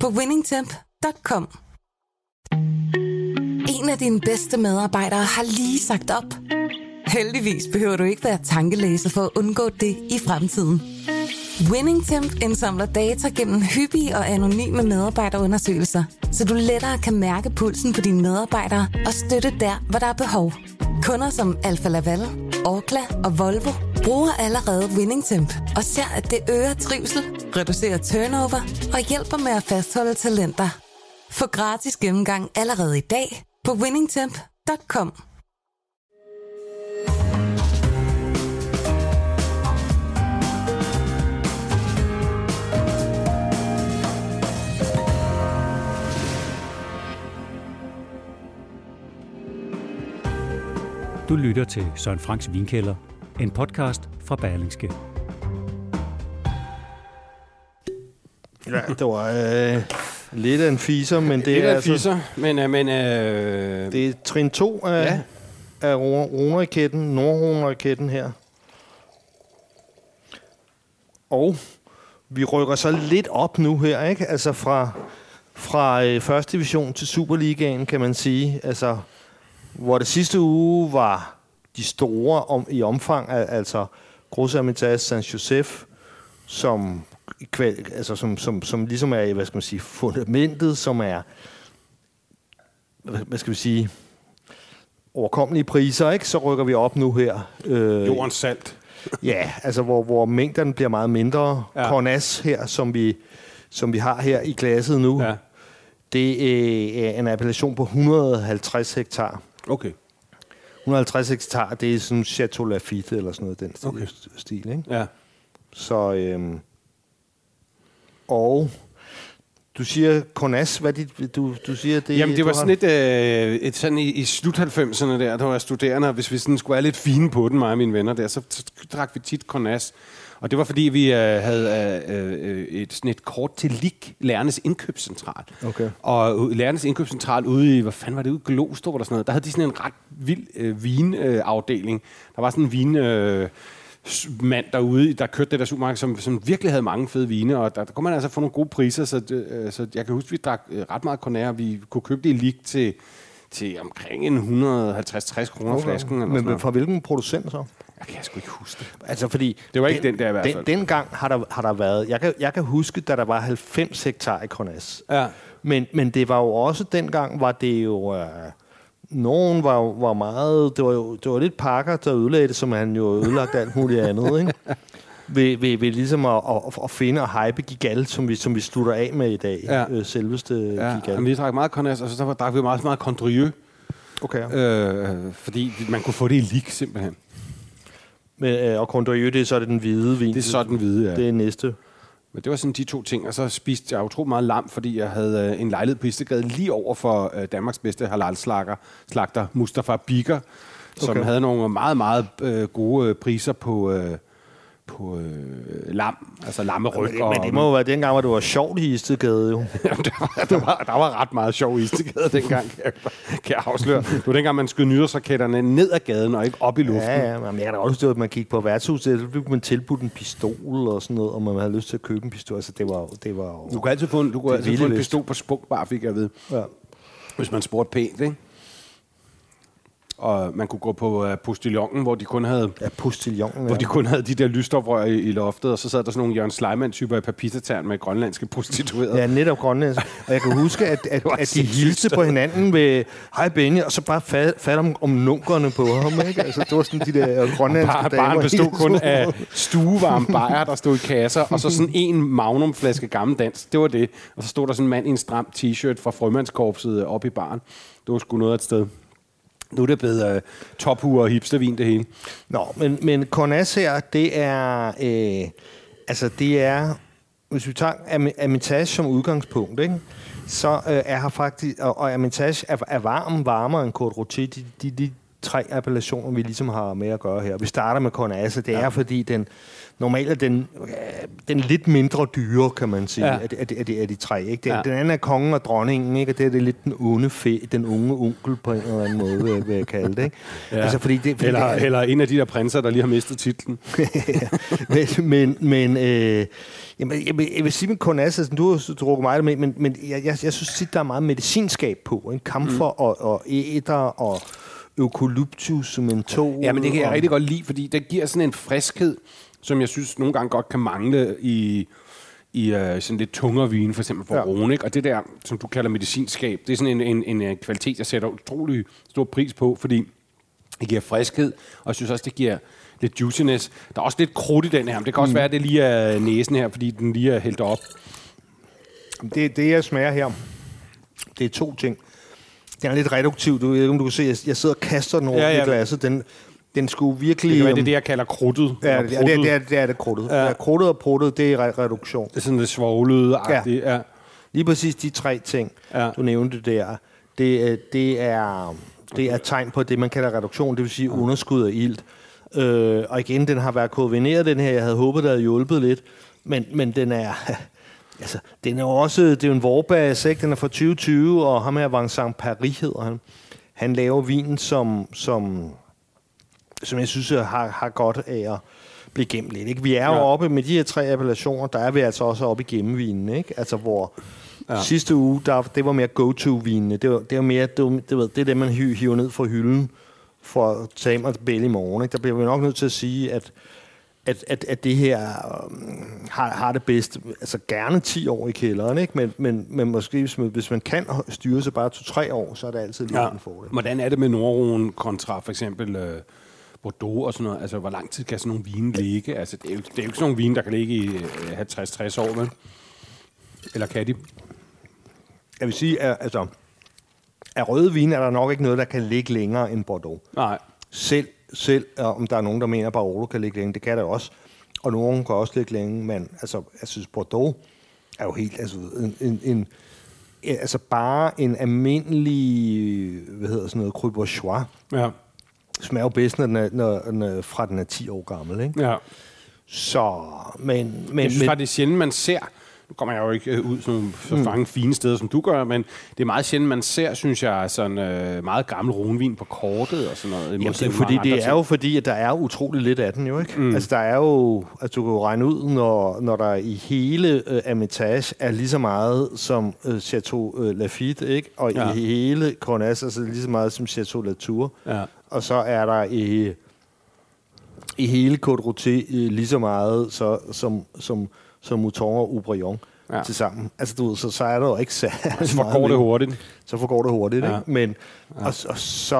på winningtemp.com. En af dine bedste medarbejdere har lige sagt op. Heldigvis behøver du ikke være tankelæser for at undgå det i fremtiden. WinningTemp indsamler data gennem hyppige og anonyme medarbejderundersøgelser, så du lettere kan mærke pulsen på dine medarbejdere og støtte der, hvor der er behov. Kunder som Alfa Laval, Orkla og Volvo bruger allerede WinningTemp og ser, at det øger trivsel, reducerer turnover og hjælper med at fastholde talenter. Få gratis gennemgang allerede i dag på winningtemp.com. Du lytter til Søren Franks Vinkælder, en podcast fra Berlingske. Ja, det var øh, lidt af en fiser, men det Lidt er af en altså, fisser, men, øh, men øh, det er trin 2 af, ja. af runeraketten, Nordruneraketten her. Og vi rykker så lidt op nu her, ikke? Altså fra, fra øh, første division til Superligaen, kan man sige. Altså, hvor det sidste uge var de store om, i omfang, al- altså Gros Hermitage, San Josef, som, kval- altså, som, som, som ligesom er, hvad skal man sige, fundamentet, som er, hvad, skal vi sige, overkommelige priser, ikke? så rykker vi op nu her. Øh, jordens salt. Ja, altså hvor, hvor mængderne bliver meget mindre. Ja. Cornas her, som vi, som vi har her i glasset nu, Ja, ja. det er en appellation på 150 hektar. Okay. 150 hektar, det er sådan Chateau Lafite eller sådan noget, den Okay. okay. stil. Ikke? Ja. Så, øhm, og du siger Cornas, hvad dit, du, du siger det? Jamen, det var sådan et, øh, et sådan i, i slut 90'erne der, der var studerende, og hvis vi sådan skulle være lidt fine på den, mig og mine venner der, så, så drak vi tit Cornas. Og det var fordi, vi øh, havde øh, øh, et, sådan et kort til LIG, Lærernes Indkøbscentral. Okay. Og Lærernes Indkøbscentral ude i, hvad fanden var det, ude i Glostrup eller sådan noget, der havde de sådan en ret vild øh, vinafdeling. Øh, afdeling. der var sådan en vin... Øh, mand derude, der kørte det der supermarked, som, som virkelig havde mange fede vine, og der, der kunne man altså få nogle gode priser, så, det, øh, så jeg kan huske, vi drak øh, ret meget Conair, vi kunne købe det i lig til, til omkring en 150-60 kroner okay. flasken. Eller sådan Men noget. fra hvilken producent så? Jeg kan sgu ikke huske det. Altså fordi... Det var ikke den der i hvert fald. Den, dengang har der, har der været... Jeg kan, jeg kan huske, da der var 90 hektar i Cornas. Ja. Men, men det var jo også dengang, var det jo... Øh, nogen var, var meget... Det var jo det var lidt pakker, der ødelagde det, som han jo ødelagt alt muligt andet, ikke? Ved, ved, ved ligesom at, at, at finde og hype Gigal, som vi, som vi slutter af med i dag. Ja. Øh, selveste Ja, Gigal. jamen, vi drak meget Cornas, og så der drak vi meget, meget Condrieu, Okay. øh, fordi man kunne få det i lig simpelthen. Men, øh, og Condrieu, det er så den hvide vin. Det er så den hvide, ja. Det er næste. Men det var sådan de to ting, og så spiste jeg utrolig meget lam, fordi jeg havde øh, en lejlighed på Istegade lige over for øh, Danmarks bedste halal-slagter, slagter Mustafa Biker, som Okay. havde nogle meget, meget øh, gode priser på, øh, på øh, lam, altså lammeryg. Men, men det må jo være dengang, hvor det var sjovt i Istegade, jo. Jamen, der, var, der, var, der var ret meget sjov i Istegade dengang, kan jeg, kan jeg afsløre. Det var dengang, man skød nytårsraketterne ned ad gaden og ikke op i luften. Ja, ja, men jeg kan da også huske, at man gik på værtshuset, så fik man tilbudt en pistol og sådan noget, og man havde lyst til at købe en pistol. Altså, det var, det var jo... Du kan altid få en, du er altid få en pistol på spunk, bare fik jeg vide. Ja. Hvis man spurgte pænt, ikke? Og man kunne gå på uh, postillonen, hvor de kun havde... Ja, postillonen. Hvor de kun havde de der lysstofrør i, i loftet, og så sad der sådan nogle Jørgen Sleiman-typer i papirtern med grønlandske prostituerede. Ja, netop Grønland. Og jeg kan huske, at, at, at de hilste på hinanden ved, hej Benny, og så bare fat, fat om, om nunkerne på ham, ikke? Altså, det var sådan de der grønlandske Bar, damer. baren bestod kun af stuevarme bajer, der stod i kasser, og så sådan en magnumflaske gammel dansk. Det var det. Og så stod der sådan en mand i en stram t-shirt fra frømandskorpset op i baren. Det var sgu noget af et sted. Nu er det blevet øh, uh, tophuer og hipstervin, det hele. Nå, men, men Cornas her, det er... Øh, altså, det er hvis vi tager Amitage som udgangspunkt, ikke? så øh, er her faktisk, og, og Amitage er, er varm, varmere end Côte Rôti, de, de, de tre appellationer, vi ligesom har med at gøre her. Vi starter med Cornassa, det ja. er fordi den, normalt er den, øh, den lidt mindre dyre, kan man sige, Ja. ja. af, de, af, de, af, de, af de tre. Ikke? Den, Ja. ja. den anden er kongen og dronningen, ikke? og det er det lidt den onde fe, den unge onkel på en eller anden måde, vil, jeg- vil jeg kalde det. Ikke? Ja. Altså, fordi det, fordi Eller, det er, eller en af de der prinser, der lige har mistet titlen. men, men, øh, jamen, jeg, vil, jeg vil sige med Cornassa, sådan, du har drukket meget med, men, men jeg, jeg, jeg synes tit, der er meget medicinskab på. Ikke? Kamfer mm. og, og æder og eukalyptus, mentol. Ja, men det kan jeg rigtig godt lide, fordi det giver sådan en friskhed, som jeg synes nogle gange godt kan mangle i, i uh, sådan lidt tungere vin, for eksempel for ja. Og det der, som du kalder medicinskab, det er sådan en, en, en, en kvalitet, jeg sætter utrolig stor pris på, fordi det giver friskhed, og jeg synes også, det giver lidt juiciness. Der er også lidt krudt i den her, men det kan også mm. være, at det lige er næsen her, fordi den lige er hældt op. Det, det, jeg smager her, det er to ting. Den er lidt reduktiv. Du, jeg ved ikke, om du kan se, jeg, jeg sidder og kaster den over Ja, ja, i glasset. Den, den skulle virkelig... Det kan være, det er øhm, det, jeg kalder krudtet. Ja, det, det, er- det, er, det er det krudtet. Ja. Ja. krudtet og pruttet, det er re- reduktion. Det er sådan lidt svoglede ja. ja. Lige præcis de tre ting, Ja. ja. du nævnte der, det, øh, det, er, det er tegn på det, man kalder reduktion, det vil sige ja. underskud af ilt. Øh, og igen, den har været koordineret, den her. Jeg havde håbet, der havde hjulpet lidt. Men, men den er... Altså, den er jo også... Det er jo en Vorbas, ikke? Den er fra 2020, og ham her Vincent Paris hedder han. Han laver vinen, som, som, som jeg synes har, har godt af at blive gemt lidt. Ikke? Vi er jo Ja. oppe med de her tre appellationer, der er vi altså også oppe i gemmevinen. Ikke? Altså, hvor ja. sidste uge, der, det var mere go-to-vinene. Det var, det var mere, det, var, det, var, det er det, man hiver ned fra hylden for at tage mig til i morgen. Ikke? Der bliver vi nok nødt til at sige, at at, at, at det her um, har, har det bedst, altså gerne 10 år i kælderen, ikke? Men, men, men måske hvis man, hvis man kan styre sig bare 2-3 år, så er det altid lige Ja. en fordel. Hvordan er det med Nordroen kontra for eksempel øh, Bordeaux og sådan noget? Altså, hvor lang tid kan sådan nogle vine ligge? Altså, det er jo, det er jo ikke sådan nogle vine, der kan ligge i øh, 50-60 år, vel? Eller kan de? Jeg vil sige, at altså, af røde vine er der nok ikke noget, der kan ligge længere end Bordeaux. Nej. Selv, selv om der er nogen, der mener, at Barolo kan ligge længe, det kan der også. Og nogen kan også ligge længe, men altså, jeg synes, Bordeaux er jo helt, altså, en, en, en altså bare en almindelig, hvad hedder sådan noget, Cru Bourgeois, Ja. smager jo bedst, når den er, når er, fra den er 10 år gammel, ikke? ja. Så, men... men Jeg synes men, faktisk, det er sjældent, man ser... Nu kommer jeg jo ikke øh, ud sådan så mange fine steder, som du gør, men det er meget sjældent, man ser, synes jeg, sådan øh, meget gammel runvin på kortet og sådan noget. Jamen, det er fordi, det er jo fordi, at der er utrolig lidt af den jo, ikke? Mm. Altså, der er jo... Altså, du kan jo regne ud, når, når der i hele øh, Hermitage er lige så meget som øh, Chateau øh, Lafite, ikke? Og Ja. i hele Cornas er så lige så meget som Chateau Latour. Ja. Og så er der i, i hele Côte Roté øh, lige så meget så, som, som, som Mouton og Aubryon Ja. ja. til sammen. Altså, du ved, så, så er der jo ikke særlig Så meget går det hurtigt. så forgår det hurtigt. Ja. Ja. Ikke? Men, ja. og, og så,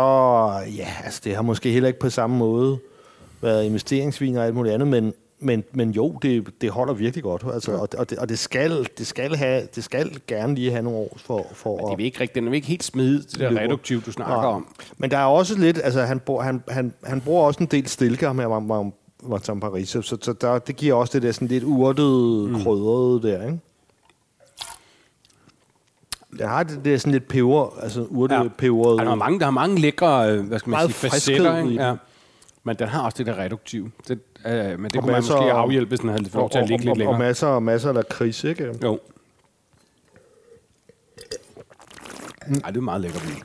ja, altså det har måske heller ikke på samme måde været investeringsvin og alt muligt andet, men, men, men jo, det, det holder virkelig godt. Altså, ja. og, og, det, og det, skal, det, skal have, det skal gerne lige have nogle år for, for Det er ikke rigtig, den er ikke helt smidt, det der reduktiv, du snakker Nej. om. Men der er også lidt, altså han, bruger, han, han, han bruger også en del stilker med var, var som Paris, så, så der, det giver også det der sådan lidt urtede, mm. krydrede der, ikke? Det har det der sådan lidt peber, altså urtepeberet. Ja, der er mange, der har mange lækre, øh, hvad skal man Meget sige, facetter. Ikke? Ja. Men den har også det der reduktiv. Det, øh, men det Og kunne man masser måske af- afhjælpe, hvis den havde lov til at ligge lidt og, og, og længere. masser og masser af kris, ikke? Jo. Ej, det er meget lækker vin.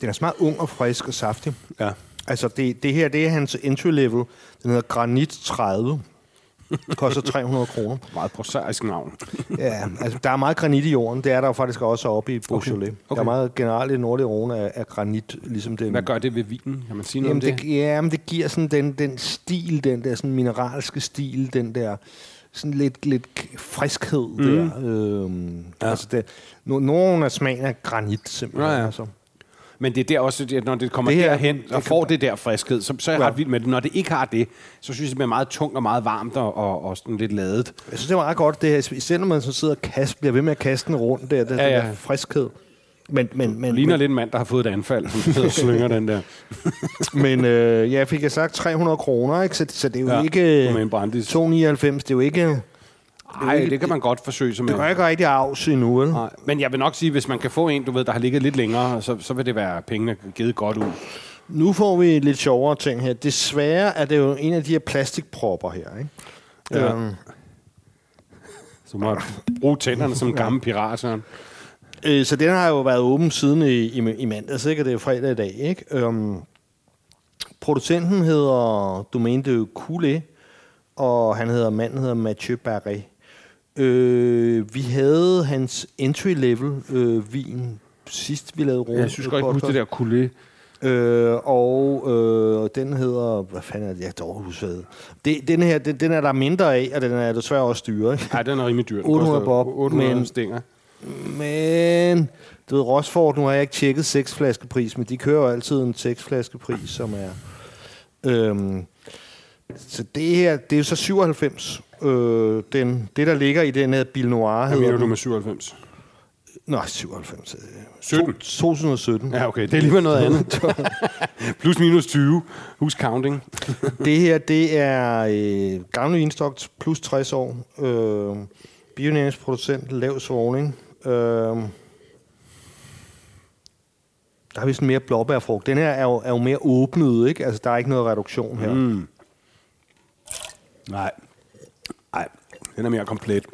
Den er så meget ung og frisk og saftig. Ja. Altså, det, det her, det er hans entry level. Den hedder Granit 30. Det koster 300 kroner. Meget prosaisk navn. Ja, altså, der er meget granit i jorden. Det er der jo faktisk også oppe i Beaujolais. Okay. Okay. Der er meget generelt i nordlige Rhone af, af granit, ligesom den. Hvad gør det ved vinen? Kan man sige noget Jamen, om det, det? ja, men det giver sådan den, den stil, den der sådan mineralske stil, den der sådan lidt, lidt friskhed mm. der. Øhm, ja. Altså, det, no, nogle af smagen er granit, simpelthen. Ja, ja. Altså. Men det er der også, at når det kommer Det her- derhen og får det der friskhed, så, så er jeg Ja. ret vild med det. Når det ikke har det, så synes jeg, det bliver meget tungt og meget varmt og, og, og sådan lidt ladet. Jeg synes, det er meget godt, det her. Især når man så sidder og kaster, bliver ved med at kaste den rundt der, der, Ja, ja, der friskhed. Men, men, men, Ligner men, lidt en mand, der har fået et anfald, som sidder og slynger den der. men øh, ja, fik jeg sagt 300 kroner, ikke? Så, så det er jo Ja, ikke... med en Brandis. 299, det er jo ikke... Nej, det kan man godt forsøge sig med. Det er ikke rigtig afs endnu, vel? Nej, men jeg vil nok sige, hvis man kan få en, du ved, der har ligget lidt længere, så, så vil det være pengene givet godt ud. Nu får vi lidt sjovere ting her. Desværre er det jo en af de her plastikpropper her, ikke? Ja. Øhm, Så må bruge tænderne som en gammel pirat, Søren. øh, så den har jo været åben siden i, i, i mandags, ikke? Og det er jo fredag i dag, ikke? Øhm, producenten hedder Domaine de Coulé, og han hedder, manden hedder Mathieu Barré. Øh, vi havde hans entry-level øh, vin sidst, vi lavede rundt. Jeg synes godt, jeg huske det der kulé. Øh, og øh, den hedder... Hvad fanden er det? Jeg kan huske, det. Den her, den, den er der mindre af, og den er desværre også dyre. Ikke? Nej, den er rimelig dyr. Den 800 koster bob, 800 men- stænger. Men... Du ved, Rosford, nu har jeg ikke tjekket seks flaske pris, men de kører jo altid en seks flaske pris, som er... Øhm, så det her, det er jo så 97. Øh, den, det, der ligger i den her Bil Noir, Hvad mener du med 97? Nej, 97. øh, 17? To, 2017. Ja, okay. Det er alligevel noget andet. Plus minus 20. Who's counting? Det her, det er øh, gamle vinstok plus 60 år. Øh, Bionæringsproducent, lav svogning. Øh, der har vi sådan mere blåbærfrugt. Den her er jo, er jo mere åbnet, ikke? Altså, der er ikke noget reduktion her. Mm. Nej. Nej, den er mere komplet.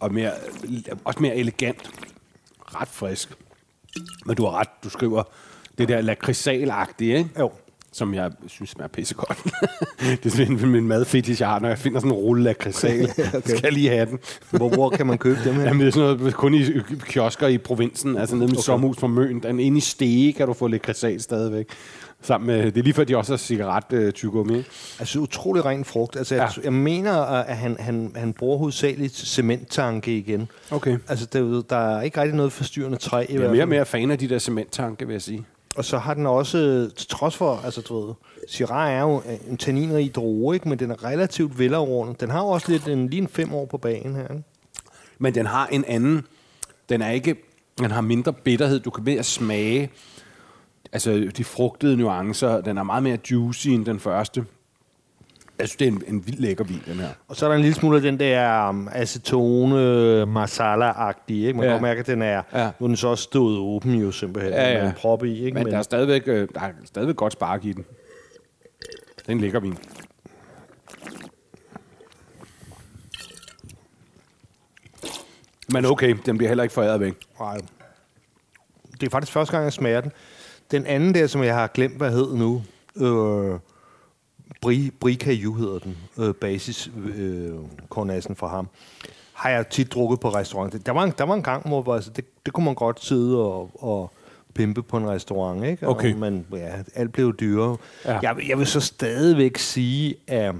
Og mere, også mere elegant. Ret frisk. Men du har ret, du skriver det der lakridsal-agtige, ikke? Jo. Som jeg synes smager pissegodt. det er sådan min madfetish, jeg har, når jeg finder sådan en rulle lakridsal. okay. Skal jeg lige have den. Hvor, hvor kan man købe dem her? Jamen, det er sådan noget kun i kiosker i provinsen, altså nede med okay. sommerhus fra Møn. Den inde i Stege kan du få lidt kristal stadigvæk. Sammen med, det er lige før, de også har cigaret øh? Altså, utrolig ren frugt. Altså, jeg, Ja. jeg mener, at han, han, han bruger hovedsageligt cementtanke igen. Okay. Altså, der, der er ikke rigtig noget forstyrrende træ i Jeg er mere og mere fan af de der cementtanke, vil jeg sige. Og så har den også, til trods for, altså du ved, Syrah er jo en tanninrig droge, ikke? men den er relativt velafrundet. Den har jo også lidt en, lige en fem år på banen her. Ikke? Men den har en anden... Den er ikke... Den har mindre bitterhed. Du kan mere smage altså de frugtede nuancer. Den er meget mere juicy end den første. Jeg synes, det er en, en vild lækker vin, den her. Og så er der en lille smule af den der um, acetone masala-agtige. Ikke? Man Ja. kan mærke, at den er, Ja. nu er den så også stået åben jo simpelthen, Ja, ja. med en prop i. Ikke? Men, der er stadigvæk, øh, der er stadigvæk godt spark i den. Det er en lækker vin. Men okay, den bliver heller ikke foræret væk. Nej. Det er faktisk første gang, jeg smager den. Den anden der, som jeg har glemt, hvad hed nu, øh, Bri, Bri Caillou hedder den, øh, basis øh, kornassen fra ham, har jeg tit drukket på restaurant. Der var en, der var en gang, hvor altså, det, det kunne man godt sidde og, og pimpe på en restaurant, ikke? Okay. Og man, ja, alt blev dyrere. Ja. Jeg, jeg vil så stadigvæk sige, at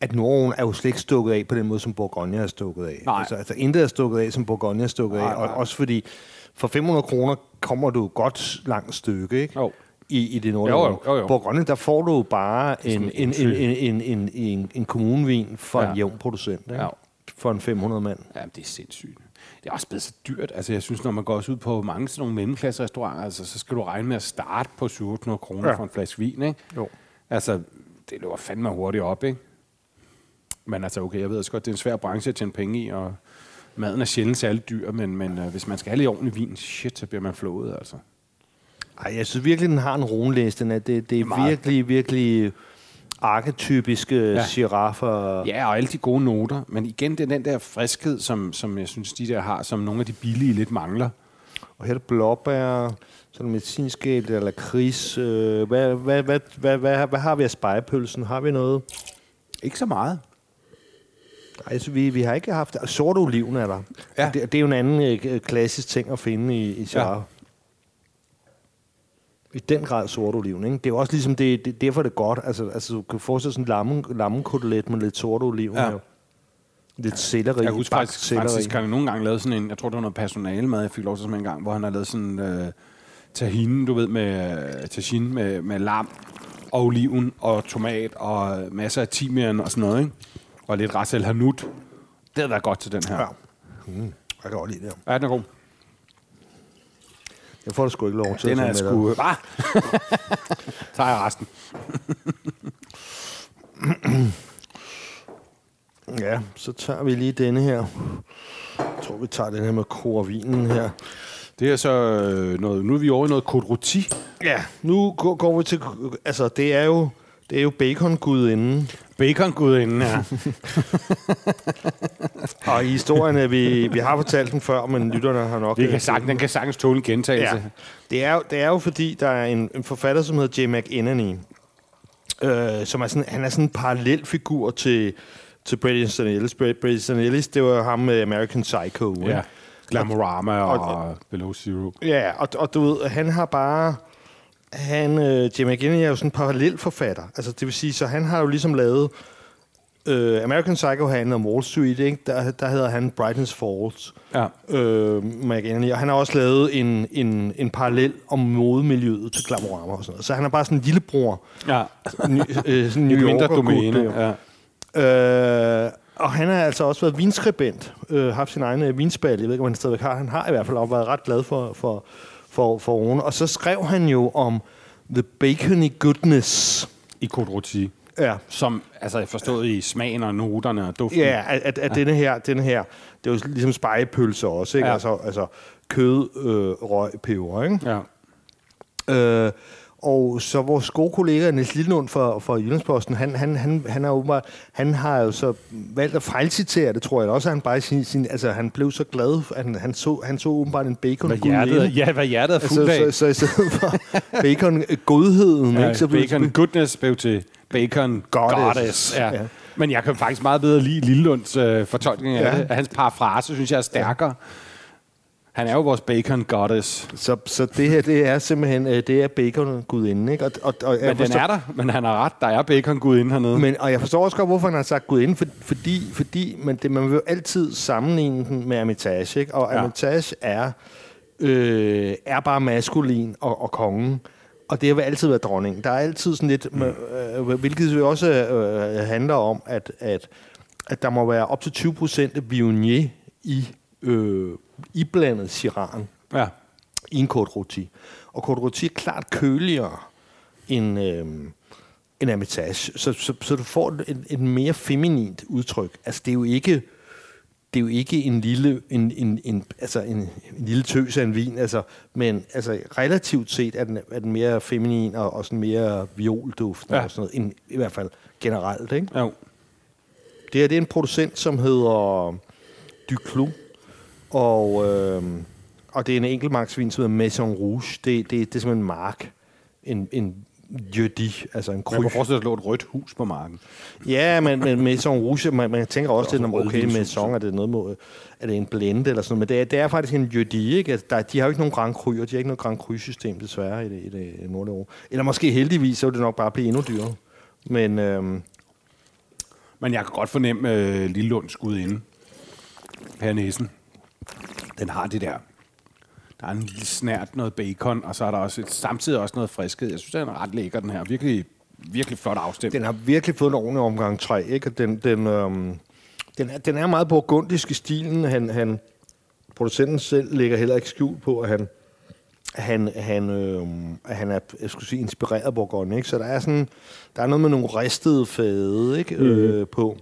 at Norden er jo slet ikke stukket af på den måde, som Bourgogne er stukket af. Nej. Altså, altså intet er stukket af, som Bourgogne er stukket Nej, af. Og nej. også fordi, for 500 kroner kommer du et godt langt stykke, ikke? Jo. I, i det nordlige Jo, jo, jo, jo. Bourgogne, der får du bare en, en, en en, en, en, en, en, en kommunevin for Ja. en jævn producent, ikke? Ja. For en 500 mand. Ja, det er sindssygt. Det er også blevet så dyrt. Altså, jeg synes, når man går også ud på mange sådan nogle mellemklasserestauranter, altså, så skal du regne med at starte på 700 kroner ja. for en flaske vin, ikke? Jo. Altså, det løber fandme hurtigt op, ikke? Men altså, okay, jeg ved også godt, det er en svær branche at tjene penge i, og maden er sjældent særlig dyr, men, men øh, hvis man skal have lidt ordentlig vin, shit, så bliver man flået, altså. Ej, jeg synes virkelig, den har en ronlæs. Den er, det, det er Meget. virkelig, virkelig arketypiske ja. Ja. giraffer. Ja, og alle de gode noter, men igen, det er den der friskhed, som, som jeg synes, de der har, som nogle af de billige lidt mangler. Og her er der blåbær, sådan medicinskæld eller lakrids. Øh, hvad, hvad, hvad, hvad, hvad, hvad har vi af spejepølsen? Har vi noget? Ikke så meget. Altså, vi, vi har ikke haft... Sort oliven er der. Ja. Det, det er jo en anden øh, klassisk ting at finde i, i Syrah. Ja. I den grad sort oliven, ikke? Det er jo også ligesom, det, det, derfor er det godt. Altså, altså du kan få sådan en lamme, lammekotelet med lidt sort oliven. Ja. Lidt selleri. Jeg husker faktisk, selleri. faktisk, han nogle gange lavet sådan en, jeg tror, det var noget personale mad, jeg fik lov til smage en gang, hvor han har lavet sådan øh, tahine, du ved, med øh, tagine med, med lam og oliven og tomat og masser af timian og sådan noget, ikke? Og lidt ras el hanout. Det havde været godt til den her. Ja. Ja. Mm, jeg kan godt lide det. ja den er god. Jeg får da sgu ikke lov til Den at er sgu... Hvad? Tager jeg resten. Ja, så tager vi lige denne her. Jeg tror, vi tager den her med koravinen her. Det er så øh, noget... Nu er vi over i noget Côte. Ja, nu går, går vi til... Altså, det er jo, det er jo bacon-gudinden. Bacon-gudinden, ja. Og i historien, er vi, vi har fortalt den før, men lytterne har nok... Vi kan sagtens, den kan sagtens tåle en gentagelse. Ja. Det, er, jo- det er jo fordi, der er en, en forfatter, som hedder J. McEnany, øh, som er sådan, han er sådan en parallel figur til, til Easton Ellis. Easton Ellis, det var ham med American Psycho. Ja. Glamorama og, Og- og Below Zero. Ja, og, og du ved, han har bare... Han, øh, Jim McGinney er jo sådan en parallel forfatter. Altså, det vil sige, så han har jo ligesom lavet... Øh, American Psycho handler om Wall Street, ikke? Der, der hedder han Brighton's Falls. Ja. Øh, McGinney, og han har også lavet en, en, en parallel om modemiljøet til Glamorama og sådan noget. Så han er bare sådan en lillebror. Ja. Ny, øh, New mindre Yorker domæne. gut der. Ja. Øh, og han har altså også været vinskribent, øh, haft sin egen øh, vinspal. Jeg ved ikke, om han stadigvæk har. Han har i hvert fald også været ret glad for, for, for, for oven. Og så skrev han jo om The Bacony Goodness. I Côte Rôti. Ja, Som, altså jeg forstået i smagen og noterne og duften. ja at, at, at denne her, denne her, det er jo ligesom spejepølse også, ikke? Ja. Altså, altså kød, øh, røg, peber, ikke? Ja. Øh, og så vores gode kollega Niels Lillund fra, fra Jyllandsposten, han, han, han, han, er åbenbart, han har jo så valgt at fejlcitere det, tror jeg også. Han bare sin, sin, altså, han blev så glad, at han, han, så, han så åbenbart en bacon Hvad hjertet, ja, hvad hjertet er fuld altså, af. så, så, i stedet for bacon godheden, Ja, ikke? Så blev- bacon goodness blev til bacon Goddess. goddess. Ja. Ja. Men jeg kan faktisk meget bedre lide Lillunds øh, fortolkning af Ja. det. Hans parafrase, synes jeg, er stærkere. Han er jo vores bacon goddess. Så, så det her, det er simpelthen, øh, det er bacon gudinden, ikke? Og, og, og Men den forstår- er der, men han har ret. Der er bacon gud inde hernede. Men, og jeg forstår også godt, hvorfor han har sagt gudinde, for, fordi, fordi man, det, man vil jo altid sammenligne den med Armitage, ikke? Og Ja. Armitage er, øh, er bare maskulin og, og kongen. Og det vil altid være dronningen. Der er altid sådan lidt, mm. øh, hvilket jo også øh, handler om, at, at, at der må være op til 20 procent af i øh, iblandet Chiran Ja. i en Côte Rôti. Og Côte Rôti er klart køligere end, øh, end Hermitage. Så, så, så du får et, et mere feminint udtryk. Altså, det er jo ikke det er jo ikke en lille, en, en, en, altså en, en lille tøs af en vin, altså, men altså, relativt set er den, er den mere feminin og, og sådan mere violduftende Ja. og sådan noget, end, i hvert fald generelt. Ikke? Jo. Det her det er en producent, som hedder Duclos, og, øh, og det er en enkeltmarksvin, som hedder Maison Rouge. Det, det, det er simpelthen en mark. En, en jødi, altså en Man kryg. kan forestille sig, at der lå et rødt hus på marken. Ja, men, men Maison Rouge, man, man tænker også er også om, okay, Maison, er det noget mod, er det en blende eller sådan noget, men det er, det er faktisk en jødi, ikke? Altså, der, de har jo ikke nogen Grand Cru, og de har ikke noget Grand Cru-system, desværre, i det, i det nordlige Europa. Eller måske heldigvis, så vil det nok bare blive endnu dyrere. Men øhm, Men jeg kan godt fornemme øh, Lillunds skud inde. Her næsen. Den har det der. Der er en lille snært noget bacon, og så er der også et, samtidig også noget friskhed. Jeg synes, den er ret lækker, den her. Virkelig, virkelig flot afstemt. den har virkelig fået en ordentlig omgang træ, ikke? Og den, den, øhm, den, er, den er meget burgundisk i stilen. Han, han, producenten selv lægger heller ikke skjul på, at han, han, han, øh, han er jeg skulle sige, inspireret af Bourgogne. Ikke? Så der er, sådan, der er noget med nogle ristede fade ikke? Mm. Øh, på.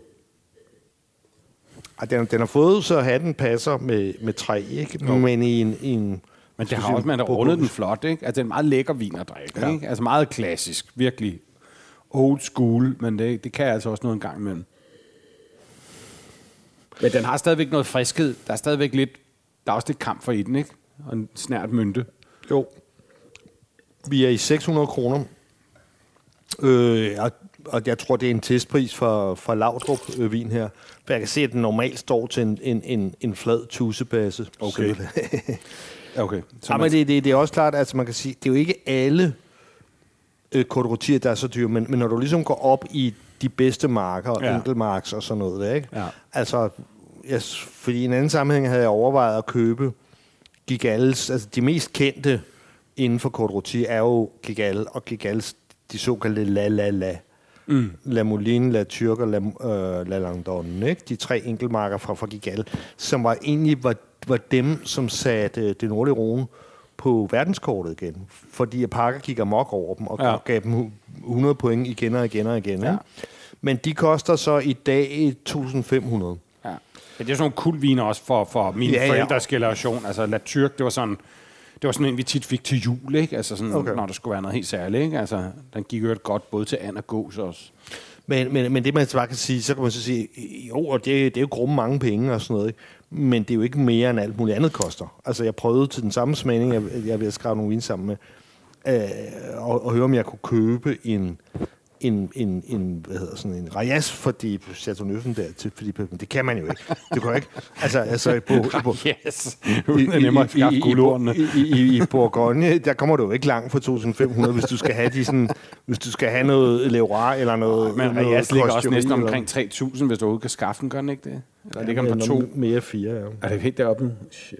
Og den, den har fået, så hatten passer med, med træ, ikke? men i en... I en Men det har også, man har rundet den flot, ikke? Altså, det er en meget lækker vin at drikke, Ja. ikke? Altså, meget klassisk. Virkelig old school, men det, det kan altså også noget en gang imellem. Men den har stadigvæk noget friskhed. Der er stadigvæk lidt... Der er også lidt kamp for i den, ikke? Og en snært mynte. Jo. Vi er i 600 kroner. Øh, og, og jeg tror, det er en testpris for, for Laudrup øh, her. For jeg kan se, at den normalt står til en, en, en, en flad tusebasse. Okay. Okay. Så ja, men det, det, det er også klart, at altså, man kan sige, det er jo ikke alle øh, kodrotier, der er så dyre, men, men når du ligesom går op i de bedste marker, ja. Enkeltmarks og sådan noget, der, ikke? Ja. Altså, jeg, fordi i en anden sammenhæng havde jeg overvejet at købe Gigals, altså de mest kendte inden for Côte er jo Gigal, og Gigals, de såkaldte La La La. Mm. La Moline, La Turk og La, øh, La Langdonne, ikke? De tre enkeltmarker fra, fra Gigal, som var egentlig var, var dem, som satte øh, det nordlige Rhone på verdenskortet igen, fordi Parker gik amok over dem og Ja. gav dem hu- 100 point igen og igen og igen. Ja. Ja. Men de koster så i dag 2.500. Ja. ja det er sådan nogle kulviner også for, for min ja, Ja, ja. forældres generation. Altså La Turk, det var sådan... Det var sådan en, vi tit fik til jul, ikke? Altså sådan, okay. Når der skulle være noget helt særligt, ikke? Altså, den gik jo godt både til and og gås også. Men, men, men det man bare kan sige, så kan man så sige, jo, og det, det er jo grumme mange penge og sådan noget, ikke? men det er jo ikke mere end alt muligt andet koster. Altså jeg prøvede til den samme smagning, jeg, jeg ved at skrive nogle vin sammen med, øh, og, og høre om jeg kunne købe en, en, en, en hvad hedder sådan en Rayas for de Chateau Neuf'en der til Philippe. Men det kan man jo ikke. Det kan jo ikke. Altså, altså på, på, Yes! I, i, i, i, I Bourgogne, der kommer du jo ikke langt for 2.500, hvis du skal have de sådan, hvis du skal have noget Leroy eller noget Men Rayas ligger også næsten omkring 3.000, hvis du overhovedet kan skaffe den, gør den ikke det? Eller ligger den på Ja, to? Mere fire, ja. Er det helt deroppe? Shit.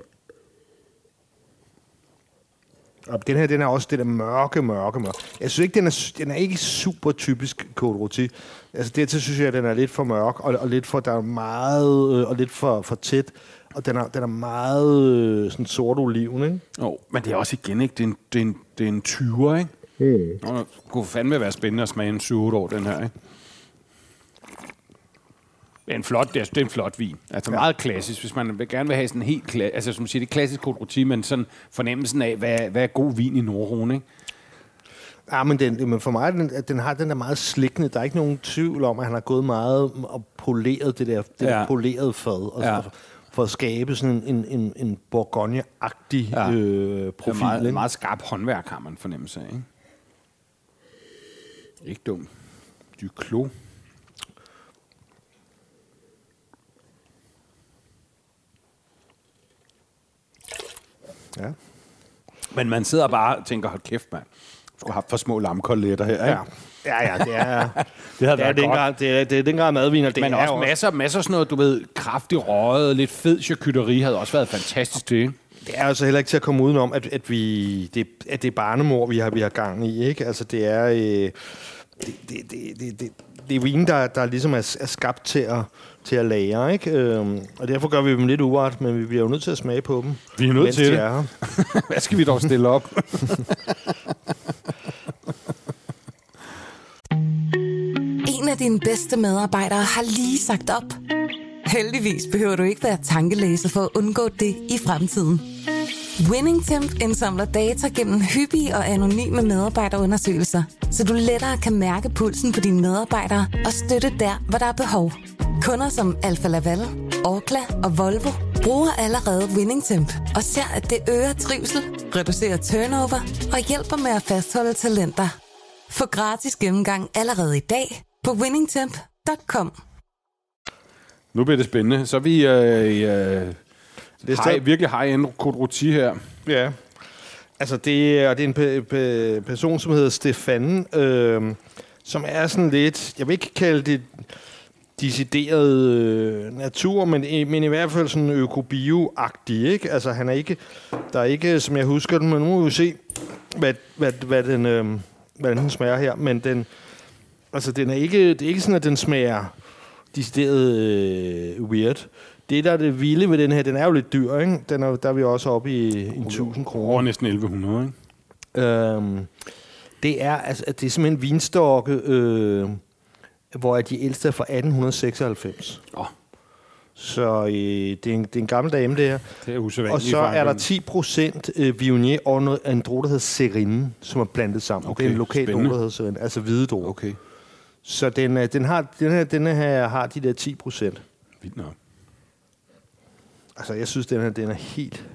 Og den her, den er også det der mørke, mørke, mørke. Jeg synes ikke, den er, den er ikke super typisk Côte Rôti. Altså dertil synes jeg, at den er lidt for mørk, og, og lidt for, der er meget, øh, og lidt for, for tæt. Og den er, den er meget øh, sådan sort oliven, ikke? Oh, men det er også igen, ikke? Det er en, det er en, det er en 20'er, ikke? Mm. Nå, det kunne fandme være spændende at smage en 7 år, den her, ikke? Det er en flot, det er, det er en flot vin. Altså ja. meget klassisk, hvis man vil gerne vil have sådan en helt klassisk, altså som siger, det er klassisk Côte men sådan fornemmelsen af, hvad, hvad er god vin i Nordrone, ikke? Ja, men, den, men for mig, den, den har den der meget slikkende. Der er ikke nogen tvivl om, at han har gået meget og poleret det der, det Ja. der polerede fad. Og, Ja. ja. for at skabe sådan en, en, en Bourgogne-agtig Ja. ja. Det øh, er profil. meget, ikke? meget skarp håndværk, har man fornemmelse af, ikke? Ikke dumt. Duclos. Ja. Men man sidder bare og tænker, hold kæft, mand. Du skulle have for små lamkoletter her, ikke? Ja. Ja, ja, det er, Det havde det er, været den godt. grad, det er, det er den grad madvin, og det Men er også masser, masser af sådan noget, du ved, kraftig røget, lidt fed charcuterie havde også været fantastisk til, ikke? Det er altså heller ikke til at komme udenom, at, at, vi, det, at det er barnemor, vi har, vi har gang i. Ikke? Altså, det er... Øh, det, det, det, det, det, det er vin, der, der ligesom er, er skabt til at, til at lære. Ikke? Øhm, og derfor gør vi dem lidt uret, men vi bliver jo nødt til at smage på dem. Vi er nødt til de det. er. Hvad skal vi dog stille op? En af dine bedste medarbejdere har lige sagt op. Heldigvis behøver du ikke være tankelæser for at undgå det i fremtiden. WinningTemp indsamler data gennem hyppige og anonyme medarbejderundersøgelser, så du lettere kan mærke pulsen på dine medarbejdere og støtte der, hvor der er behov. Kunder som Alfa Laval, Orkla og Volvo bruger allerede WinningTemp og ser, at det øger trivsel, reducerer turnover og hjælper med at fastholde talenter. Få gratis gennemgang allerede i dag på winningtemp.com. Nu bliver det spændende. Så er vi øh, i, øh, det er high, virkelig high-end Rôti her. Ja. Altså, det er, det er en pe- pe- person, som hedder Stefan, øh, som er sådan lidt, jeg vil ikke kalde det decideret øh, natur, men, men i hvert fald sådan økobio-agtig, ikke? Altså, han er ikke, der er ikke, som jeg husker den, men nu må vi se, hvad, hvad, hvad den, øh, hvad den smager her, men den, altså, den er ikke, det er ikke sådan, at den smager decideret øh, weird. Det, der er det vilde ved den her, den er jo lidt dyr, ikke? Den er, der er vi også oppe i en 1000 kroner. Over næsten 1100, ikke? Øhm, det er altså, det er simpelthen vinstokke, øh, hvor er de ældste er fra 1896. Åh, Så øh, det, er en, det er en gammel dame, det her. det er usædvanligt. Og så er der en- 10 procent øh, Viognier og noget, en drue, der hedder Serine, som er blandet sammen. Okay, det er en lokal spændende. der hedder Serine, altså hvide drue. Okay, Så den, er- den, har, den, her, den her har de der 10 procent. vildt nok. Altså, jeg synes, den her den er helt...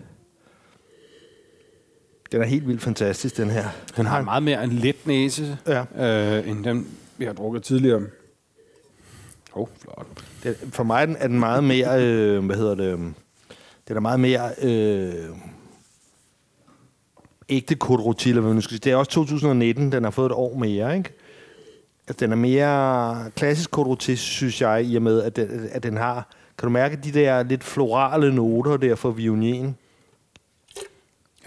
Den er helt vildt fantastisk, den her. Den har meget mere en let næse, Ja. øh, end den, vi har drukket tidligere. Åh, oh, flot. Den, for mig er den, er den meget mere, øh, hvad hedder det, øh, den er meget mere øh, ægte hvad man nu skal sige. Det er også 2019, den har fået et år mere, ikke? At den er mere klassisk Rôti, synes jeg, i og med, at den, at den har, kan du mærke de der lidt florale noter der fra Vionien?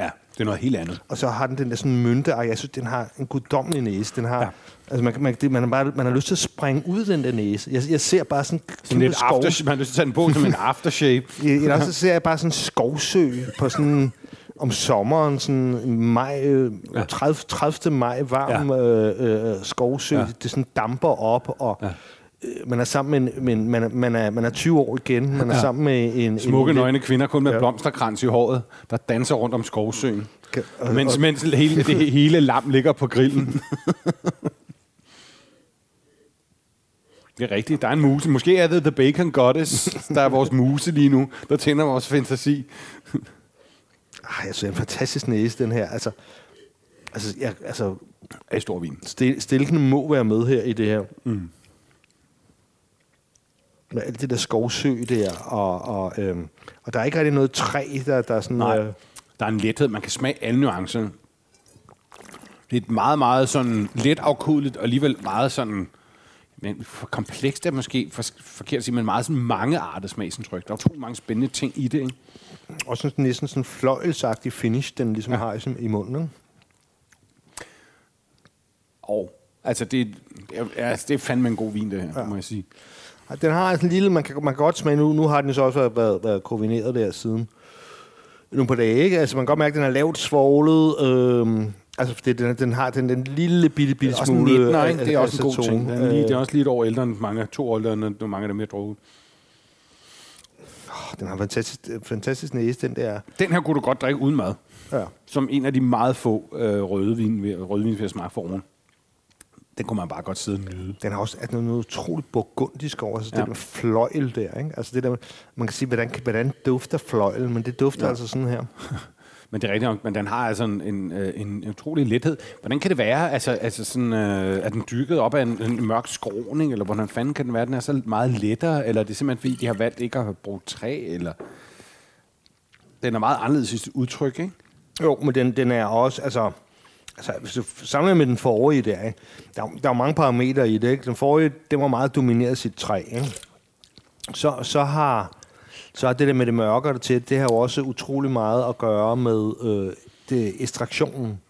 Ja, det er noget helt andet. Og så har den den der sådan mynte, og jeg synes, den har en guddommelig næse. Den har, Ja. altså man, man, det, man, har bare, man har lyst til at springe ud den der næse. Jeg, jeg ser bare sådan, kæmpe lidt after, man har lyst til at tage den på som en aftershave. Eller så ser jeg bare sådan en skovsø på sådan om sommeren, sådan maj, øh, Ja. 30, 30. maj, varm ja. øh, øh, skovsø, Ja. ja. det sådan damper op, og Ja. Øh, man er sammen med, en, med en, man, er, man, er, man er 20 år igen, man er Ja. sammen med en... Smukke, en, nøgne kvinder, kun med Ja. blomsterkrans i håret, der danser rundt om skovsøen. Kan- og- Mens, og- mens hele, det hele lam ligger på grillen. Det er rigtigt. Der er en muse. Måske er det The Bacon Goddess, der er vores muse lige nu, der tænder vores fantasi. Ej, jeg synes, er en fantastisk næse, den her. Altså, altså, jeg, altså Af stor vin. stil, stilken må være med her i det her. Mm. Med alt det der skovsø der, og, og, øhm, og der er ikke rigtig noget træ, der, der er sådan... Nej. Øh, Der er en lethed. Man kan smage alle nuancerne. Det er et meget, meget sådan let afkodeligt, og alligevel meget sådan... Men for komplekst er måske for, forkert at sige, men meget sådan mange arter smagsindtryk. Der er utrolig mange spændende ting i det, ikke? også sådan, næsten sådan fløjelsagtig finish, den ligesom Ja. har i, sådan- i munden. Ikke? Og altså det, ja, altså det er fandme en god vin, det her, ja. må jeg sige. Den har altså en lille, man kan, man kan godt smage nu, nu har den jo så også været, været, koordineret der siden nu på dage, ikke? Altså man kan godt mærke, at den er lavt svoglet, øhm, altså fordi den, den har den, den lille bitte, bitte Det er en smule... 19'er, af- ikke? Det er også en god aceton. ting. Den er lige, det er Øh, også lige et år ældre end mange, to år ældre end mange af dem, jeg drukket. den har fantastisk, fantastisk næse, den der. Den her kunne du godt drikke uden mad. Ja. Som en af de meget få øh, rødvin, rødvin, vi har smagt for oven. Den kunne man bare godt sidde og nyde. Den har også at noget utroligt burgundisk over sig. Ja. Ja. Det der fløjl der, ikke? Altså det der, man kan sige, hvordan, hvordan dufter fløjl, men det dufter Ja. altså sådan her. Men det er rigtigt nok, men den har altså en, en, øh, en, en utrolig lethed. Hvordan kan det være? Altså, altså sådan, øh, er den dykket op af en, en mørk skråning, eller hvordan fanden kan den være? Den er så meget lettere, eller er det simpelthen fordi, de har valgt ikke at bruge træ, eller... Den er meget anderledes i sit udtryk, ikke? Jo, men den, den er også, altså, altså hvis du sammenligner med den forrige der, ikke? Der, er- der er mange parametre i det, ikke? Den forrige, den var meget domineret sit træ, ikke? Så, så har så har det der med det mørke og det til, det har jo også utrolig meget at gøre med øh, det, ekstraktionen.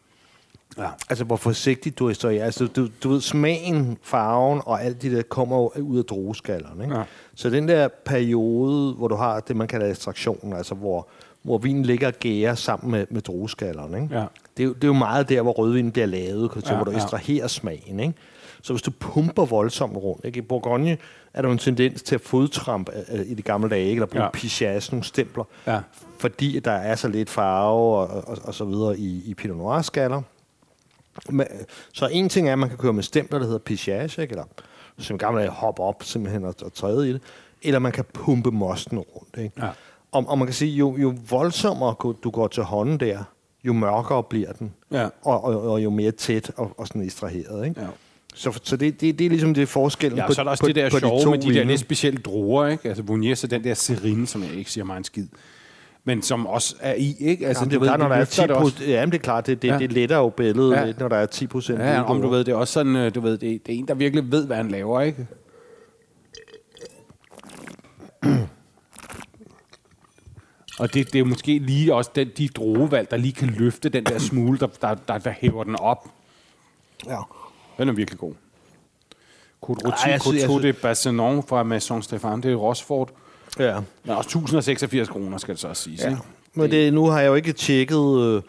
Ja. Altså, hvor forsigtigt du ekstraherer. Altså, du, du ved, smagen, farven og alt det der kommer jo ud af drueskallerne. Ikke? Ja. Så den der periode, hvor du har det, man kalder ekstraktion, altså hvor, hvor vinen ligger og gærer sammen med, med drueskallerne, ikke? Ja. Det, er jo, det er jo meget der, hvor rødvinen bliver lavet, så Ja, hvor du ja. ekstraherer smagen. Ikke? Så hvis du pumper voldsomt rundt, ikke? i Bourgogne er der jo en tendens til at fodtrampe øh, i de gamle dage, ikke? eller bruge Ja. pichage, nogle stempler, Ja. fordi der er så lidt farve og, og, og så videre i, i Pinot Noir-skaller. Så en ting er, at man kan køre med stempler, der hedder pichage, ikke? eller som gamle dage hoppe op simpelthen og, og træde i det, eller man kan pumpe mosten rundt. Ikke? Ja. Og, og man kan sige, jo, jo voldsommere du går til hånden der, jo mørkere bliver den, Ja. og, og, og jo mere tæt og, og sådan ekstraheret. Ikke? Ja. Så, så det, det, det er ligesom det forskellen Ja, på, så er der også på, det der på sjove to med de der lidt specielle druer, ikke? Altså Bournier, så den der serine, som jeg ikke siger mig en skid. Men som også er i, ikke? Altså, Jamen, det er klart, når der er 10 det også. procent. Jamen, det er klart, det, det, Ja. ja. det letter jo billedet Ja. ja. lidt, når der er 10 procent. Ja, om du ved, det er også sådan, øh, du ved, det, det er en, der virkelig ved, hvad han laver, ikke? Og det, det er jo måske lige også den, de druevalg, der lige kan løfte den der smule, der, der, der, der hæver den op. Ja. Den er virkelig god. Côte jeg Côte de Bassenon fra Maison Stéphane, det er Rochefort. ja. Men også 1086 kroner, skal det så også siges. ja. Ikke? Men det, nu har jeg jo ikke tjekket... Øh,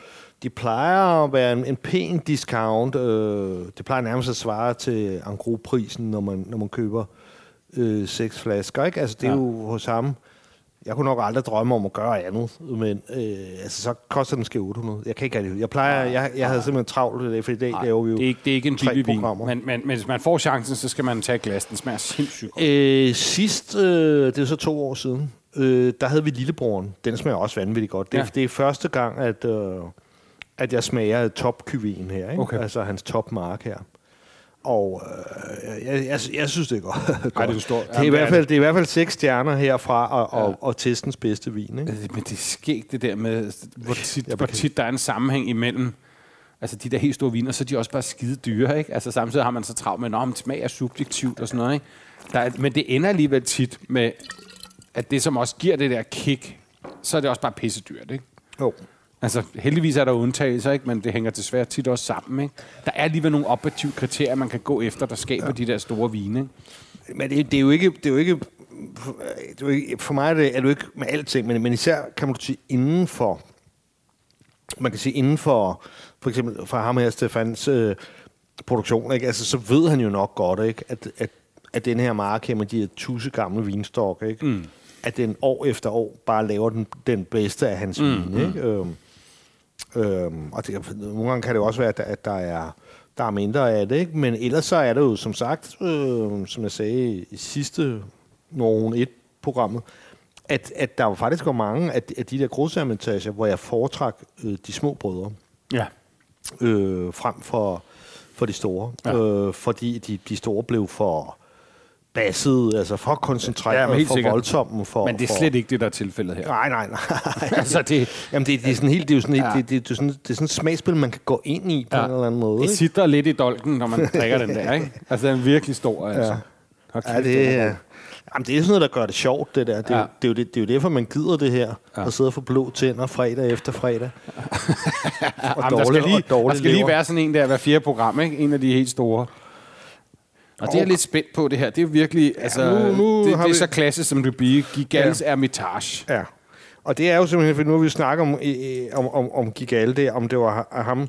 de plejer at være en, en pæn discount. Øh, det plejer nærmest at svare til en prisen når man, når man køber øh, seks flasker. Ikke? Altså, det er Ja. ja. jo hos ham... Jeg kunne nok aldrig drømme om at gøre andet, men øh, altså, så koster den skal 800. Jeg kan ikke rigtig... Jeg plejer... Jeg, jeg havde simpelthen travlt i dag, for i dag Nej, laver vi jo... det, er ikke, det er ikke en tre vin, programmer. men, men, men hvis man får chancen, så skal man tage et glas. Den smager sindssygt godt. Øh, sidst, øh, det er så to år siden, øh, der havde vi Lillebroren. Den smager også vanvittigt godt. Det, Ja. det er første gang, at, øh, at jeg smager topkyvien her. Ikke? Okay. Altså hans topmark her. Og øh, jeg, jeg, jeg synes, det er godt. Ej, det er stort. det, er i hvert er fald, det er i hvert fald seks stjerner herfra, og, Ja. og, og testens bedste vin. Ikke? Øh, Men det er skægt det der med, hvor tit, hvor tit der er en sammenhæng imellem altså de der helt store viner, så er de også bare skide dyre, ikke? Altså samtidig har man så travlt med, at smag er subjektivt og sådan noget, ikke? Der er, men det ender alligevel tit med, at det som også giver det der kick, så er det også bare pisse dyrt, ikke? Jo. Altså, heldigvis er der undtagelser, ikke? men det hænger desværre tit også sammen. Ikke? Der er alligevel nogle objektive kriterier, man kan gå efter, der skaber ja. de der store vine. Ikke? Men det, det er jo ikke... Det er jo ikke det er jo ikke, for mig er det, er jo ikke med alting, men, men især kan man sige inden for man kan sige, inden for, for eksempel for ham her, Stefans øh, produktion, ikke? Altså, så ved han jo nok godt, ikke? At, at, at den her marke med de her tusind gamle vinstok, ikke? Mm. at den år efter år bare laver den, den bedste af hans mm. vin. Ikke? Øhm, øhm, og det, nogle gange kan det også være, at, at der er der er mindre af det, ikke? men ellers så er det jo som sagt, øh, som jeg sagde i sidste nogen et programmet, at, at der jo faktisk går mange af, af de der grussermentager, hvor jeg foretræk øh, de små brødre Ja. øh, frem for, for de store. Ja. Øh, fordi de, de store blev for basset, altså for koncentreret, Ja, for sikkert. voldsomme. For, Men det er for, slet ikke det, der er tilfældet her. Nej, nej, nej. altså, det, Jamen, det, det er sådan helt, det er jo sådan, Ja. ja. det, det, det, er sådan, det er sådan et smagsspil, man kan gå ind i på Ja. ja. en eller anden måde. det sidder lidt i dolken, når man drikker den der, ikke? Altså, den er virkelig stor, altså. Ja, kæft, det, den er er, jamen, det er sådan noget, der gør det sjovt, det der. Det, er, Ja. ja. det, er, jo, det, det er jo derfor, man gider det her. Ja. Ja. At sidde og få blå tænder fredag efter fredag. og Jamen, der skal, lige, og dårlig der skal lige være sådan en der hver fjerde program, ikke? En af de helt store. Og det er jeg lidt spændt på, det her. Det er virkelig, altså, nu- nu det, det er vi- så klassisk, som det bliver. Gigals ja. Ermitage. Ja. Og det er jo simpelthen, for nu har vi snakket om, øh, om, om, om Gigalde, om det var ha- ham,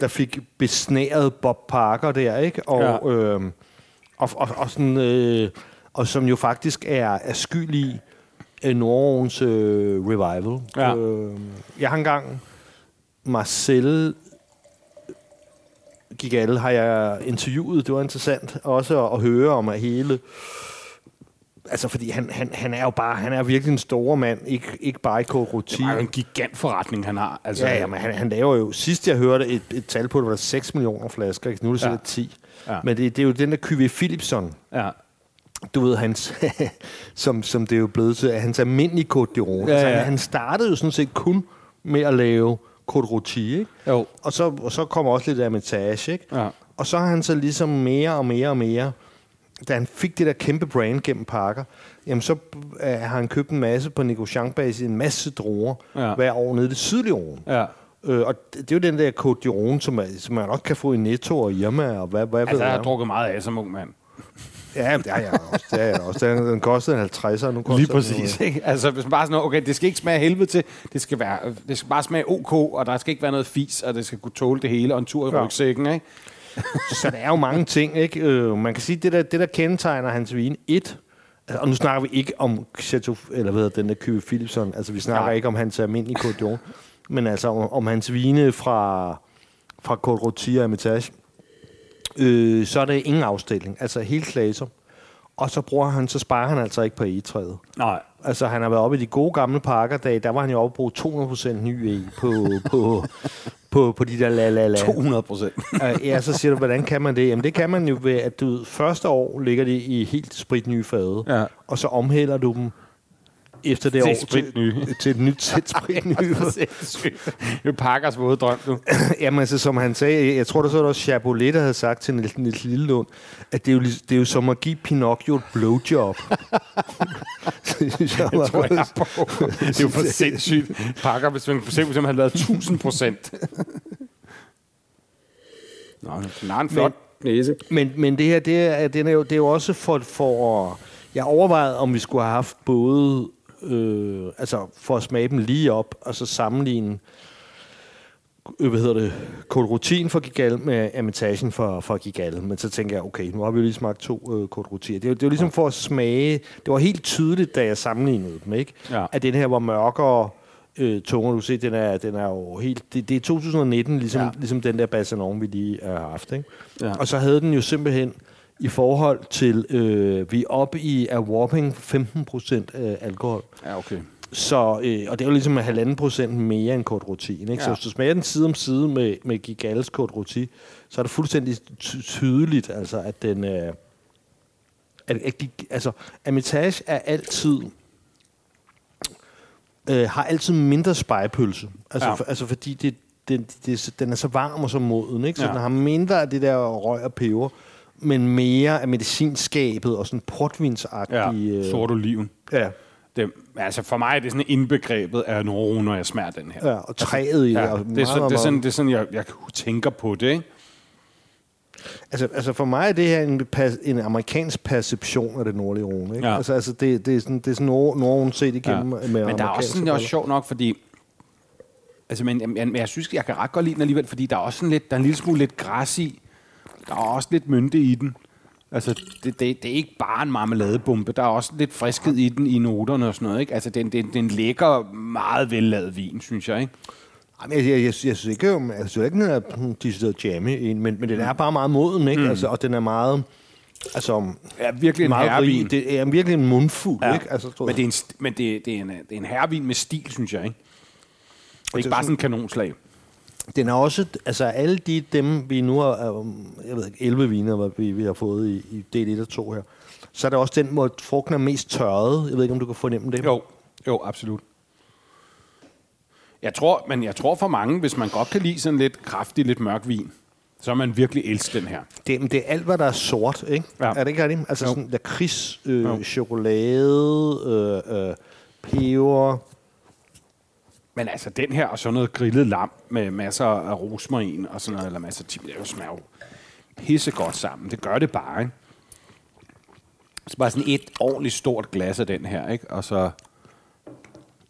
der fik besnæret Bob Parker der, ikke? Og, Ja. ja. øhm, og, og, og, sådan, øh, og som jo faktisk er, er skyld i øh, Nordens øh, revival. Ja. Øh, jeg har engang Marcel Gigalde har jeg interviewet. Det var interessant også at, at høre om at hele Altså, fordi han, han, han er jo bare, han er virkelig en stor mand, ikke, ikke bare i Kogruti. Det er jo en gigantforretning, han har. Altså, Ja, ja, men han, han laver jo, sidst jeg hørte et, et tal på, det var der 6 millioner flasker, ikke? nu er det Ja. sikkert 10. Ja. Men det, det er jo den der QV Philipson, ja. du ved, hans, som, som det er jo blevet til, hans almindelige Côte d'Iron. Ja, Altså, ja. han, han startede jo sådan set kun med at lave Côte Rôti, ikke? Jo. Og så, og så kommer også lidt Hermitage, ikke? Ja. Og så har han så ligesom mere og mere og mere, da han fik det der kæmpe brand gennem Parker, jamen så øh, har han købt en masse på Negociant-base, en masse druer Ja. hver år nede i det sydlige Rhône. Ja. Øh, og det, det er jo den der Côte d'Iron, som, er, som man nok kan få i Netto og Irma, og hvad, hvad Altså, ved jeg har jeg. drukket meget af som ung mand. Ja, det har jeg også. Det har jeg også. Den, den kostede en 50'er, nu koster Lige præcis, ikke? Altså, hvis man bare sådan, noget, okay, det skal ikke smage helvede til, det skal, være, det skal bare smage ok, og der skal ikke være noget fis, og det skal kunne tåle det hele, og en tur i Ja. rygsækken, ikke? Så der er jo mange ting, ikke? Øh, man kan sige, det der, det der kendetegner hans vin, et, og nu snakker vi ikke om Chateau, eller hvad den der Købe Philipson, altså vi snakker Nej. Ikke om hans almindelige Côte men altså om, om hans vine fra, fra Côte Rôti og Hermitage, øh, så er der ingen afstilling, altså helt klaser. Og så bruger han, så sparer han altså ikke på egetræet. Nej. Altså, han har været oppe i de gode gamle parkerdage, der var han jo oppe på 200% ny e på, på, på, på de der la la la. 200 procent. Øh, ja, så siger du, hvordan kan man det? Jamen, det kan man jo ved, at du første år ligger de i helt spritnye fade, Ja. og så omhælder du dem efter det Til år til, til et nyt sæt spritnye. det er Parkers våde drøm, du. Jamen, altså, som han sagde, jeg tror, der så var der også Chabolet, der havde sagt til Niels, Niels Lillelund, at det er, jo, det er jo som at give Pinocchio et blowjob. det jeg var tror jeg på. Det er jo for sindssygt. Parker, hvis man for eksempel havde lavet 1000 procent. Nå, den har en flot næse. Men, men det her, det er, den er jo, det er jo også for, for... Jeg overvejede, om vi skulle have haft både... Øh, altså, for at smage dem lige op, og så sammenligne øh, hvad hedder det, Côte for Gigal med Amitagen for, for Gigal. Men så tænker jeg, okay, nu har vi jo lige smagt to øh, Côte Det, det jo ligesom for at smage... Det var helt tydeligt, da jeg sammenlignede dem, ikke? Ja. At den her var mørkere øh, tungere. Du ser, den er, den er jo helt... Det, det er 2019, ligesom, Ja. ligesom den der Bassanon, vi lige har haft, ikke? Ja. Og så havde den jo simpelthen i forhold til, øh, vi er oppe i a whopping 15 procent øh, alkohol. Ja, okay. Så, øh, og det er jo ligesom en halvanden procent mere end Côte Rôti. Ikke? Ja. Så hvis du smager den side om side med, med Gigales Côte Rôti, så er det fuldstændig ty- tydeligt, altså, at den... Øh, at, at, Gig- altså, Hermitage er altid... Øh, har altid mindre spejepølse. Altså, Ja. for, altså fordi det, den, det, den er så varm og så moden, ikke? Så ja. den har mindre af det der røg og peber, men mere af medicinskabet og sådan portvinsagtige... Ja, øh, sort oliven. Ja, Det, altså for mig er det sådan indbegrebet af Noro, når jeg smager den her. ja, og træet i Ja, det, er så, det, er sådan, det er sådan, jeg, jeg tænker på det, ikke? Altså, altså for mig er det her en, en amerikansk perception af det nordlige Rhone. Ikke? Ja. Altså, altså det, det er sådan, det er sådan Nord, Norden set igennem ja. med Men der er også, sådan, det er også sjovt nok, fordi Altså, men, men, men jeg synes, jeg kan ret godt lide den alligevel, fordi der er også sådan lidt, der er en lille smule lidt græs i. Der er også lidt mynte i den. Altså, det, det, det er ikke bare en marmeladebombe. Der er også lidt friskhed i den i noterne og sådan noget, ikke? Altså, det, er en- det, er en- det er en lækker, meget vellavet vin, synes jeg, ikke? Jamen, jeg, jeg, jeg, jeg synes ikke, om- jeg synes ikke, den er decideret jammy, en, men, men den er bare meget moden, ikke? Mm. Altså, og den er meget... Altså, Ja, virkelig en meget herrevin. rig. Det er virkelig en mundfuld, ja. ikke? Altså, tror men jeg. det er en, men det, det, er en, det er en herrevin med stil, synes jeg, ikke? Det er ikke bare sådan- sådan en kanonslag. Den er også, altså alle de dem, vi nu har, um, jeg ved ikke, 11 viner, hvad vi, vi har fået i, i del 1 og 2 her, så er det også den, hvor frugten er mest tørret. Jeg ved ikke, om du kan fornemme det. Jo, jo, absolut. Jeg tror, men jeg tror for mange, hvis man godt kan lide sådan lidt kraftig, lidt mørk vin, så man virkelig elsker den her. Det, men det er alt, hvad der er sort, ikke? Ja. Er det ikke rigtigt? Altså Jo. sådan lakrids, øh, Jo. chokolade, øh, øh, peber. Men altså, den her og sådan noget grillet lam med masser af rosmarin og sådan noget, eller masser af tim, det smager jo pissegodt sammen. Det gør det bare, ikke? Så bare sådan et ordentligt stort glas af den her, ikke? Og så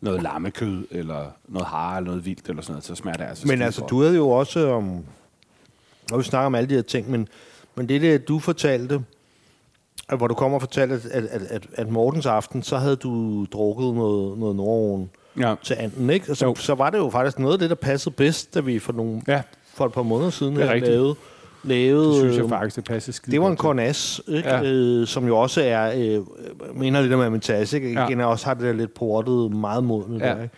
noget lammekød, eller noget hare, eller noget vildt, eller sådan noget, så smager det altså Men altså, godt. du havde jo også om... Og vi snakker om alle de her ting, men, men det der, du fortalte, at hvor du kommer og fortalte, at, at, at, at, at Mortens aften, så havde du drukket noget, noget Nordåen Ja. til anden, ikke? Og så, Jo. så var det jo faktisk noget af det, der passede bedst, da vi for, nogle, Ja, for et par måneder siden rigtigt. lavede, lavede det synes jeg øh, faktisk, det passer skide Det var en. Cornas, ikke? Ja. Ja. Øh, som jo også er, øh, mener lidt om Amitas, ikke? Ja. Igen også har det der lidt portet, meget modne Ja. der, ikke?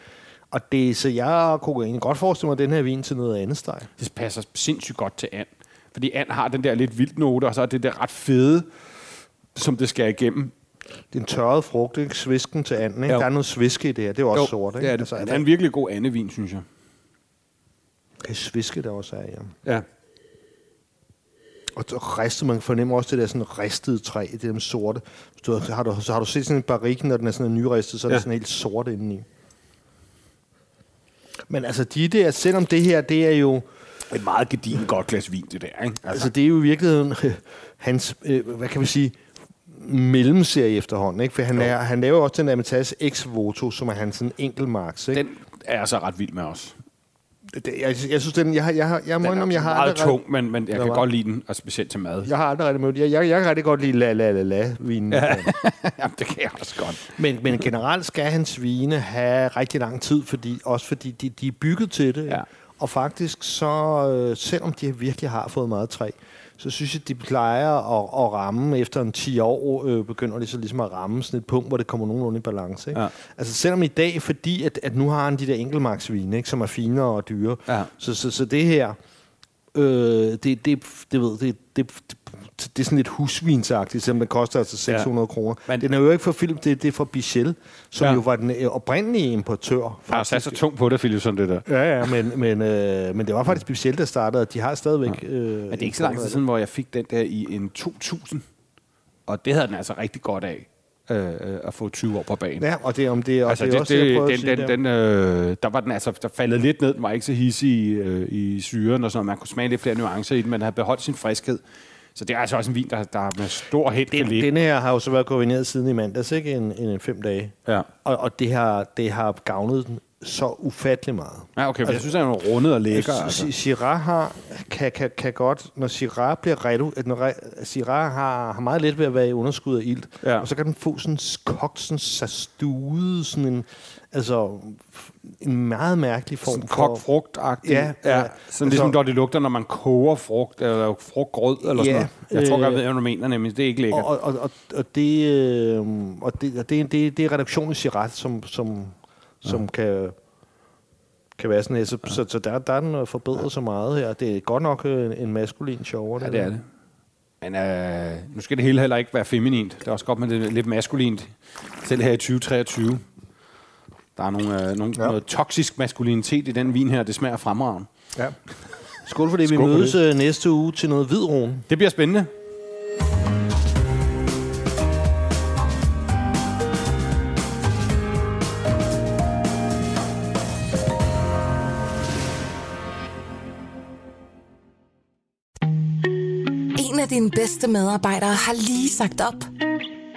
Og det, så jeg kunne egentlig godt forestille mig den her vin til noget andet steg. det passer sindssygt godt til and. Fordi and har den der lidt vildt note, og så er det der ret fede, som det skal igennem. Det er en tørret frugt, ikke? Svisken til anden, ikke? Jo. Der er noget sviske i det her. Det er jo også sort, ikke? det er det. Altså, Altså, er det er en virkelig god andevin, synes jeg. det sviske, der også er, ja. Ja. Og så rister, man fornemmer også det der sådan ristede træ, det der sorte. Du, har du, så har du set sådan en barrik, når den er sådan nyristet, så er Ja. det sådan helt sort indeni. Men altså, de der, selvom det her, det er jo... Et meget gedin godt glas vin, det der, ikke? Altså, det er jo i virkeligheden hans, øh, hvad kan vi sige, mellemserie efterhånden, ikke? For han, er, han laver også den der Amatas X-Voto, som er hans sådan enkeltmarks, ikke? Den er jeg så ret vild med også. Det, jeg, jeg synes, den, jeg, jeg, har- jeg må indrømme, er jeg har meget aldrig, tung, men, men jeg kan var- godt lide den, og specielt til mad. jeg har aldrig rigtig mødt, jeg, jeg, jeg kan rigtig godt lide la la la la vinen. Ja. Jamen, det kan jeg også godt. Men, men generelt skal hans vine have rigtig lang tid, fordi, også fordi de, de er bygget til det. Ja. Og faktisk så, øh, selvom de virkelig har fået meget træ, så synes jeg, de plejer at, at ramme efter en 10 år, øh, begynder de så ligesom at ramme sådan et punkt, hvor det kommer nogenlunde i balance. Ikke? Ja. Altså selvom i dag, fordi at, at nu har han de der enkeltmarksvine, ikke, som er finere og dyre, Ja. så, så, så det her, øh, det, det, det, ved, det, det, det, det er sådan lidt husvinsagtigt, selvom det koster altså 600 ja. kroner. Men- den er jo ikke for film, det, det er fra Bichel, som Ja. ja. jo var den øh, oprindelige importør. Jeg har sat så tungt på det, Philip, sådan det der. Ja, ja, men, men, øh, men det var faktisk Bichel, der startede, og de har stadigvæk... Øh, Men det er ikke så lang tid siden, hvor jeg fik den der i en 2000. Og det havde den altså rigtig godt af, øh, øh, at få 20 år på banen. Ja, og det, om det, og Altså, det, det, er også det, den, sige den, der. den, øh, der var den altså, der faldet lidt ned, den var ikke så hissig i, øh, i syren og sådan noget. Man kunne smage lidt flere nuancer i den, men den havde beholdt sin friskhed. Så det er altså også en vin, der, der med stor held kan Den, ligge. denne her har jo så været koordineret siden i mandags, ikke? En, en, en fem dage. Ja. Og, og det, har, det har gavnet den så ufattelig meget. ja, okay, for jeg synes, den er rundet og lækker. Altså, Altså. Syrah har, kan, kan, kan godt, når Syrah bliver redu, at når Syrah har, har meget let ved at være i underskud af ilt, Ja. og så kan den få sådan kogt, sådan sastude, sådan en, altså, en meget mærkelig form Sådan kogt frugtagtig. Ja, ja. ja. Sådan Altså- ligesom, når det lugter, når man koger frugt, eller frugtgrød, eller sådan Ja, noget. Jeg tror øh, godt, jeg ved, hvad du mener, nemlig. Det er ikke lækkert. Og, og, og, og, det, øh, og det, og det, det, det er redaktionen i Syrah, som, som, som kan, kan være sådan her. Så, så, så der, der er den forbedret så meget her. Det er godt nok øh, en, en maskulin show. Ja, det er det. Men øh, nu skal det hele heller ikke være feminint. Det er også godt med det lidt maskulint. Selv her i 2023. Der er nogle, øh, nogle, ja. Noget toksisk maskulinitet i den vin her. Det smager fremragende. Ja. Skål for det. Skål vi mødes det. næste uge til noget hvidroen. Det bliver spændende. En af dine bedste medarbejdere har lige sagt op.